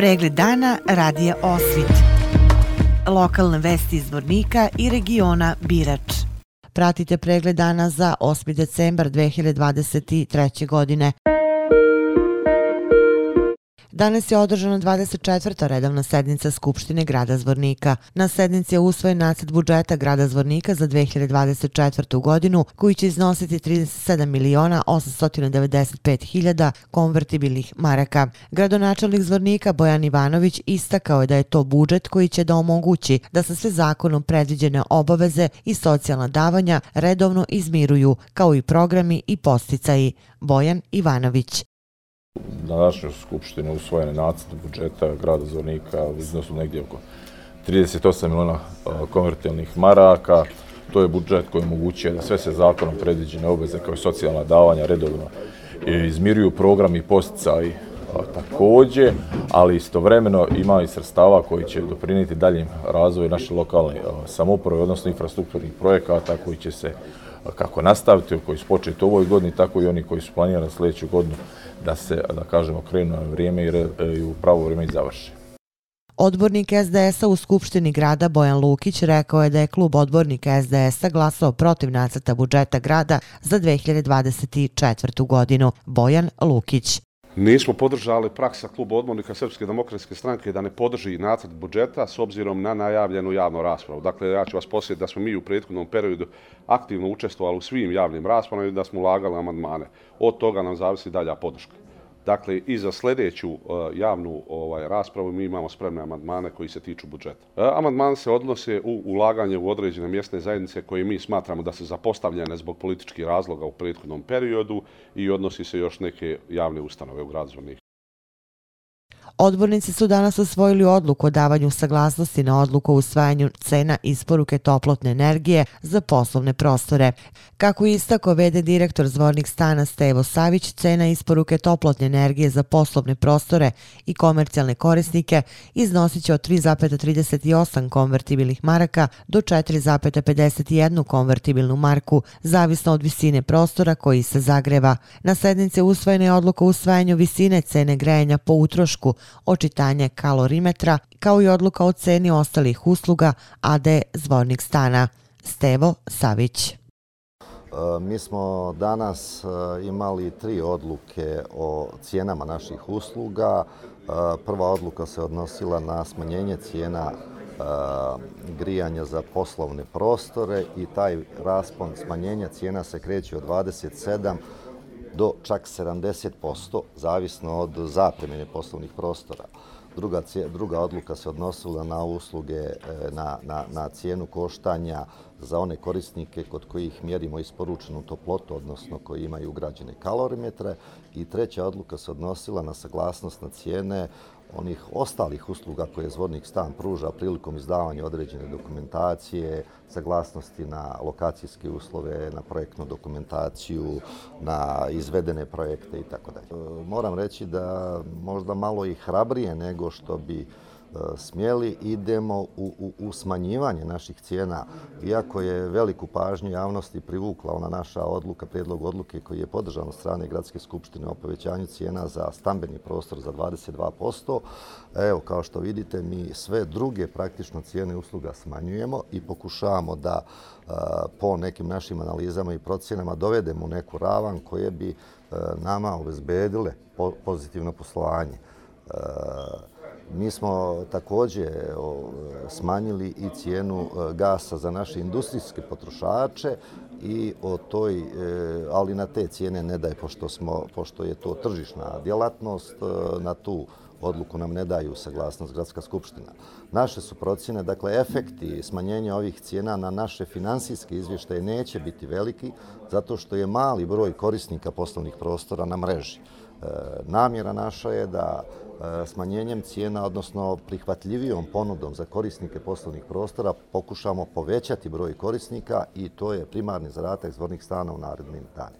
Pregled dana radija Osvit. Lokalne vesti iz Vornika i regiona Birač. Pratite pregled dana za 8. decembar 2023. godine. Danas je održana 24. redovna sednica Skupštine grada Zvornika. Na sednici je usvojen nacet budžeta grada Zvornika za 2024. godinu koji će iznositi 37 miliona 895 hiljada konvertibilnih maraka. Gradonačelnik Zvornika Bojan Ivanović istakao je da je to budžet koji će da omogući da se sve zakonom predviđene obaveze i socijalna davanja redovno izmiruju kao i programi i posticaji. Bojan Ivanović. Na današnjoj skupštini usvojene nacrte budžeta grada Zvornika u iznosu negdje oko 38 miliona konvertilnih maraka. To je budžet koji omogućuje da sve se zakonom predviđene obveze kao i socijalna davanja redovno izmiruju program i posticaj takođe, ali istovremeno ima i sredstava koji će doprinijeti daljem razvoju naše lokalne samoprave, odnosno infrastrukturnih projekata koji će se kako nastaviti, koji su početi u ovoj godini, tako i oni koji su planirali sljedeću godinu da se, da kažemo, krenu na vrijeme i e, u pravo vrijeme i završi. Odbornik SDS-a u Skupštini grada Bojan Lukić rekao je da je klub odbornika SDS-a glasao protiv nacrta budžeta grada za 2024. godinu. Bojan Lukić. Nismo podržali praksa kluba odbornika Srpske demokratske stranke da ne podrži nacrt budžeta s obzirom na najavljenu javnu raspravu. Dakle, ja ću vas posjetiti da smo mi u prethodnom periodu aktivno učestvovali u svim javnim raspravama i da smo ulagali amandmane. Od toga nam zavisi dalja podrška. Dakle, i za sljedeću e, javnu ovaj, raspravu mi imamo spremne amandmane koji se tiču budžeta. E, Amandman se odnose u ulaganje u određene mjesne zajednice koje mi smatramo da se zapostavljene zbog političkih razloga u prethodnom periodu i odnosi se još neke javne ustanove u gradu Zvornik. Odbornici su danas osvojili odluku o davanju saglasnosti na odluku o usvajanju cena isporuke toplotne energije za poslovne prostore. Kako istako vede direktor zvornik stana Stevo Savić, cena isporuke toplotne energije za poslovne prostore i komercijalne korisnike iznosit će od 3,38 konvertibilnih maraka do 4,51 konvertibilnu marku, zavisno od visine prostora koji se zagreva. Na sednici usvojena je odluka o usvajanju visine cene grejanja po utrošku očitanje kalorimetra, kao i odluka o ceni ostalih usluga AD Zvornik stana. Stevo Savić. E, mi smo danas e, imali tri odluke o cijenama naših usluga. E, prva odluka se odnosila na smanjenje cijena grijanja za poslovne prostore i taj raspon smanjenja cijena se kreće od 27 do čak 70%, zavisno od zapremene poslovnih prostora. Druga, druga odluka se odnosila na usluge, e, na, na, na cijenu koštanja za one korisnike kod kojih mjerimo isporučenu toplotu, odnosno koji imaju ugrađene kalorimetre. I treća odluka se odnosila na saglasnost na cijene onih ostalih usluga koje zvornik stan pruža prilikom izdavanja određene dokumentacije, saglasnosti na lokacijske uslove, na projektnu dokumentaciju, na izvedene projekte i tako dalje. E, moram reći da možda malo i hrabrije nego što bi smjeli, idemo u, u, u smanjivanje naših cijena. Iako je veliku pažnju javnosti privukla ona naša odluka, prijedlog odluke koji je podržan od strane Gradske skupštine o povećanju cijena za stambeni prostor za 22%. Evo, kao što vidite, mi sve druge praktično cijene usluga smanjujemo i pokušavamo da e, po nekim našim analizama i procjenama dovedemo neku ravan koje bi e, nama obezbedile pozitivno poslovanje. E, Mi smo također smanjili i cijenu e, gasa za naše industrijske potrošače i o toj, e, ali na te cijene ne daj, pošto, smo, pošto je to tržišna djelatnost, e, na tu odluku nam ne daju saglasnost Gradska skupština. Naše su procjene, dakle, efekti smanjenja ovih cijena na naše finansijske izvještaje neće biti veliki, zato što je mali broj korisnika poslovnih prostora na mreži. E, namjera naša je da E, smanjenjem cijena, odnosno prihvatljivijom ponudom za korisnike poslovnih prostora, pokušamo povećati broj korisnika i to je primarni zadatak zvornih stana u narednim danima.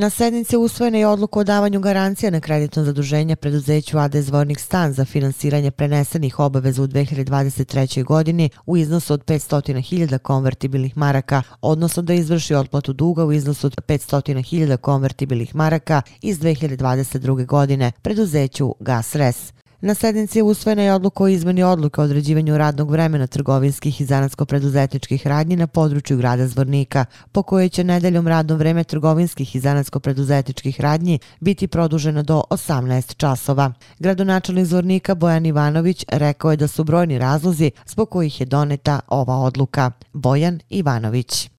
Na sednici usvojena je odluka o davanju garancija na kreditno zaduženje preduzeću AD Zvornik stan za finansiranje prenesenih obaveza u 2023. godini u iznosu od 500.000 konvertibilnih maraka, odnosno da izvrši otplatu duga u iznosu od 500.000 konvertibilnih maraka iz 2022. godine preduzeću GasRes. Na sednici je usvojena i odluka o izmeni odluka o određivanju radnog vremena trgovinskih i zanatsko-preduzetničkih radnji na području grada Zvornika, po kojoj će nedeljom radno vreme trgovinskih i zanatsko-preduzetničkih radnji biti produženo do 18 časova. Gradonačelnik Zvornika Bojan Ivanović rekao je da su brojni razlozi zbog kojih je doneta ova odluka. Bojan Ivanović.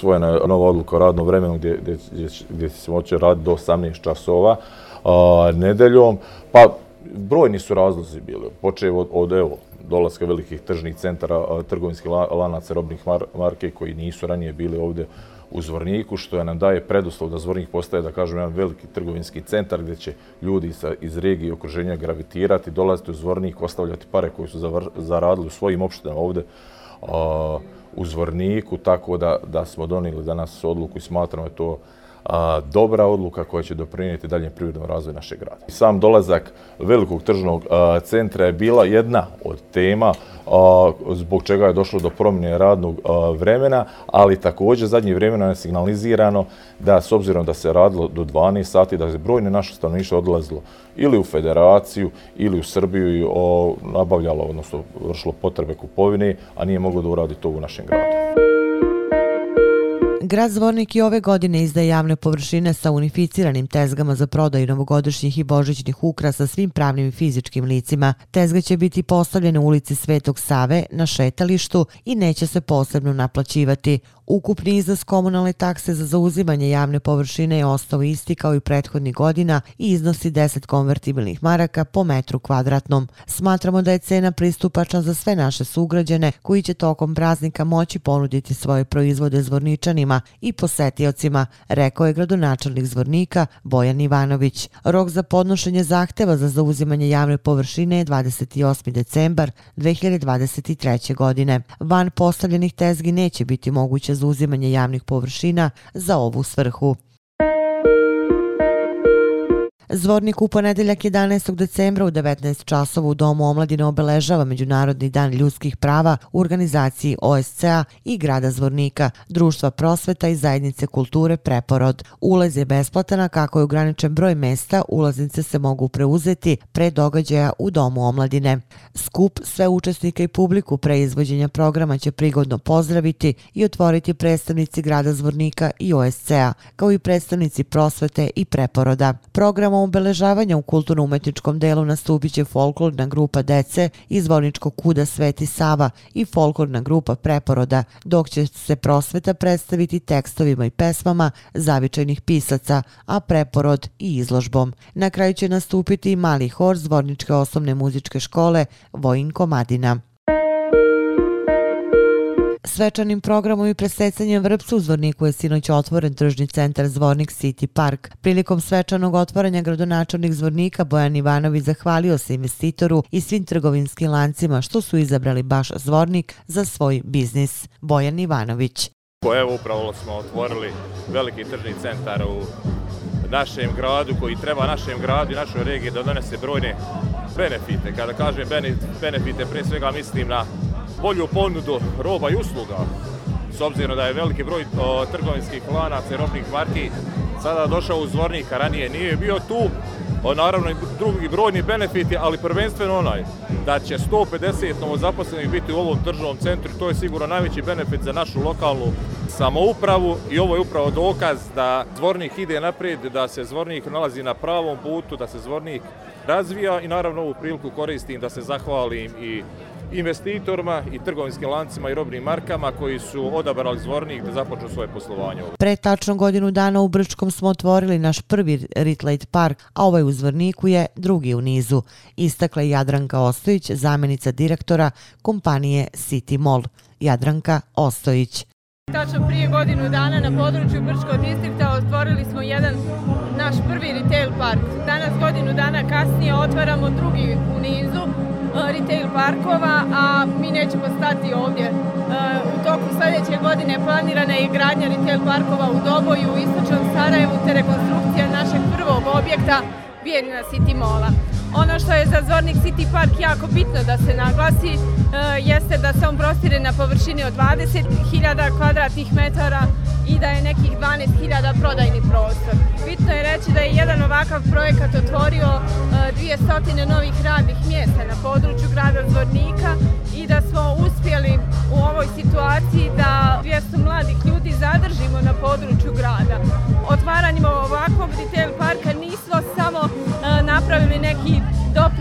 Svojena je nova odluka o radnom vremenu gdje, gdje, gdje, gdje se moće raditi do 18 časova nedeljom. Pa brojni su razlozi bili. Počeo od, od evo, dolaska velikih tržnih centara, trgovinskih lanaca robnih mar, marke koji nisu ranije bili ovdje u Zvorniku, što je nam daje preduslov da Zvornik postaje, da kažem, jedan veliki trgovinski centar gdje će ljudi sa, iz regije i okruženja gravitirati, dolaziti u Zvornik, ostavljati pare koje su zavr, zaradili u svojim opštinama ovdje a, u Zvorniku, tako da, da smo donijeli danas odluku i smatramo je to a, dobra odluka koja će doprinijeti daljem privrednom razvoju našeg grada. Sam dolazak velikog tržnog a, centra je bila jedna od tema a, zbog čega je došlo do promjene radnog a, vremena, ali također zadnje vremena je signalizirano da s obzirom da se radilo do 12 sati, da je brojne naše stanovništvo odlazilo ili u federaciju ili u Srbiju i o, nabavljalo, odnosno vršilo potrebe kupovine, a nije moglo da uradi to u našem gradu. Grad Zvornik i ove godine izdaje javne površine sa unificiranim tezgama za prodaju novogodišnjih i božićnih ukrasa svim pravnim i fizičkim licima. Tezga će biti postavljene u ulici Svetog Save na šetalištu i neće se posebno naplaćivati. Ukupni iznos komunalne takse za zauzimanje javne površine je ostao isti kao i prethodnih godina i iznosi 10 konvertibilnih maraka po metru kvadratnom. Smatramo da je cena pristupačna za sve naše sugrađane koji će tokom praznika moći ponuditi svoje proizvode zvorničanima i posetiocima, rekao je gradonačelnik zvornika Bojan Ivanović. Rok za podnošenje zahteva za zauzimanje javne površine je 28. decembar 2023. godine. Van postavljenih tezgi neće biti moguće zauzimanje javnih površina za ovu svrhu. Zvornik u ponedeljak 11. decembra u 19 časova u Domu omladine obeležava Međunarodni dan ljudskih prava u organizaciji OSCA i grada Zvornika, Društva prosveta i zajednice kulture Preporod. Ulaz je besplatan, kako je ograničen broj mesta, ulaznice se mogu preuzeti pre događaja u Domu omladine. Skup sve učesnike i publiku pre izvođenja programa će prigodno pozdraviti i otvoriti predstavnici grada Zvornika i OSCA, kao i predstavnici prosvete i Preporoda. Program Programom obeležavanja u kulturno-umetničkom delu nastupit će folklorna grupa dece iz Vorničkog kuda Sveti Sava i folklorna grupa Preporoda, dok će se prosveta predstaviti tekstovima i pesmama zavičajnih pisaca, a Preporod i izložbom. Na kraju će nastupiti i mali hor Zvorničke osnovne muzičke škole Vojinko Madina. Svečanim programom i presecanjem vrpca u Zvorniku je sinoć otvoren tržni centar Zvornik City Park. Prilikom svečanog otvaranja gradonačelnik Zvornika Bojan Ivanović zahvalio se investitoru i svim trgovinskim lancima što su izabrali baš Zvornik za svoj biznis. Bojan Ivanović. Pa evo upravo smo otvorili veliki tržni centar u našem gradu koji treba našem gradu i našoj regiji da donese brojne benefite. Kada kažem benefite, pre svega mislim na bolju ponudu roba i usluga, s obzirom da je veliki broj o, trgovinskih lanaca i robnih marki sada došao u Zvornika, ranije nije bio tu, o, naravno i drugi brojni benefiti, ali prvenstveno onaj, da će 150 novozaposlenih biti u ovom tržnom centru, to je sigurno najveći benefit za našu lokalnu samoupravu. I ovo je upravo dokaz da Zvornik ide naprijed, da se Zvornik nalazi na pravom putu, da se Zvornik razvija i naravno ovu priliku koristim da se zahvalim i investitorima i trgovinskim lancima i robnim markama koji su odabrali zvornik da započnu svoje poslovanje. Pre tačno godinu dana u Brčkom smo otvorili naš prvi Ritlate Park, a ovaj u Zvorniku je drugi u nizu. Istakla je Jadranka Ostojić, zamjenica direktora kompanije City Mall. Jadranka Ostojić. Tačno prije godinu dana na području Brčkog distrikta otvorili smo jedan naš prvi retail park. Danas godinu dana kasnije otvaramo drugi u nizu Eh, retail parkova, a mi nećemo stati ovdje. Eh, u toku sljedeće godine planirana je gradnja retail parkova u Doboju, u Istočnom Sarajevu, te rekonstrukcija našeg prvog objekta, Bijerina City Mola. Ono što je za Zvornik City Park jako bitno da se naglasi e, jeste da se on prostire na površini od 20.000 kvadratnih metara i da je nekih 12.000 prodajni prostor. Bitno je reći da je jedan ovakav projekat otvorio e, 200 novih radnih mjesta na području grada Zvornika i da smo uspjeli u ovoj situaciji da 200 mladih ljudi zadržimo na području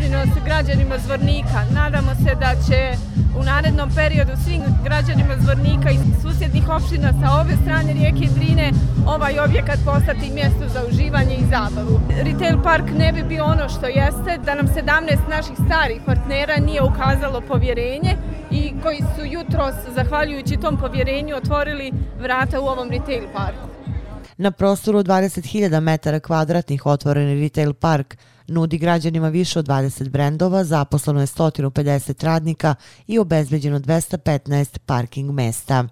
doprinos građanima Zvornika. Nadamo se da će u narednom periodu svim građanima Zvornika i susjednih opština sa ove strane rijeke Drine ovaj objekat postati mjesto za uživanje i zabavu. Retail park ne bi bio ono što jeste da nam 17 naših starih partnera nije ukazalo povjerenje i koji su jutros, zahvaljujući tom povjerenju, otvorili vrata u ovom retail parku. Na prostoru 20.000 metara kvadratnih otvoreni retail park nudi građanima više od 20 brendova, zaposleno je 150 radnika i obezbeđeno 215 parking mesta.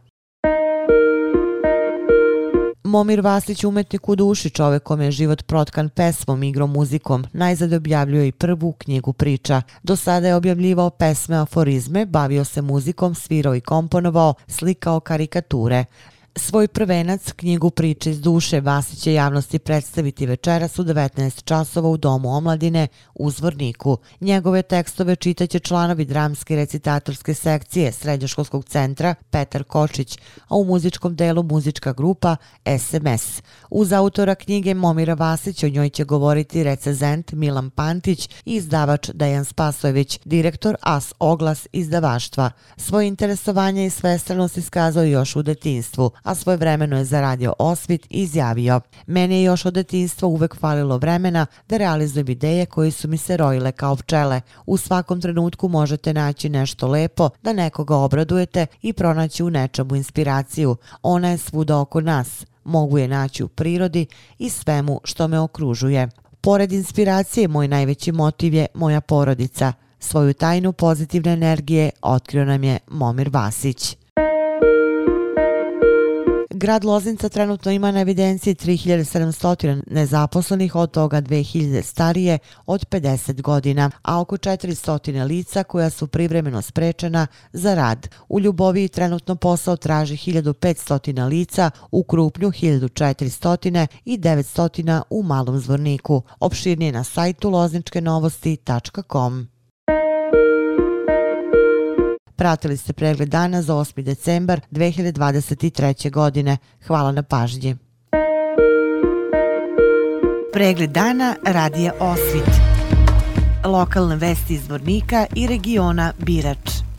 Momir Vasić, umetnik u duši, čovek kome je život protkan pesmom, igrom, muzikom, najzad objavljuje i prvu knjigu priča. Do sada je objavljivao pesme, aforizme, bavio se muzikom, svirao i komponovao, slikao karikature. Svoj prvenac, knjigu priče iz duše, Vasić će javnosti predstaviti večeras u 19 časova u Domu omladine u Zvorniku. Njegove tekstove čitaće članovi dramske recitatorske sekcije Srednjoškolskog centra Petar Kočić, a u muzičkom delu muzička grupa SMS. Uz autora knjige Momira Vasić o njoj će govoriti recezent Milan Pantić i izdavač Dejan Spasojević, direktor AS Oglas izdavaštva. Svoje interesovanje i svestranost iskazao još u detinstvu, a svoje vremeno je zaradio osvit i izjavio Meni je još od detinstva uvek falilo vremena da realizujem ideje koje su mi se rojile kao pčele. U svakom trenutku možete naći nešto lepo, da nekoga obradujete i pronaći u nečemu inspiraciju. Ona je svuda oko nas. Mogu je naći u prirodi i svemu što me okružuje. Pored inspiracije, moj najveći motiv je moja porodica. Svoju tajnu pozitivne energije otkrio nam je Momir Vasić. Grad Loznica trenutno ima na evidenciji 3700 nezaposlenih, od toga 2000 starije od 50 godina, a oko 400 lica koja su privremeno sprečena za rad. U Ljuboviji trenutno posao traži 1500 lica, u Krupnju 1400 i 900 u Malom Zvorniku. Opširnije na sajtu lozničkenovosti.com. Pratili ste pregled dana za 8. decembar 2023. godine. Hvala na pažnji. Pregled dana radija Osvit. Lokalne vesti iz Vornika i regiona Birač.